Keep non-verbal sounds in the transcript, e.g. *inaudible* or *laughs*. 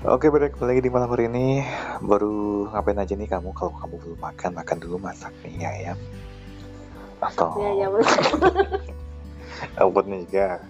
Oke, balik lagi di malam hari ini. Baru ngapain aja nih kamu? Kalau kamu belum makan, makan dulu masak ya ayam. Atau Ya, ya, *laughs* Obatnya juga.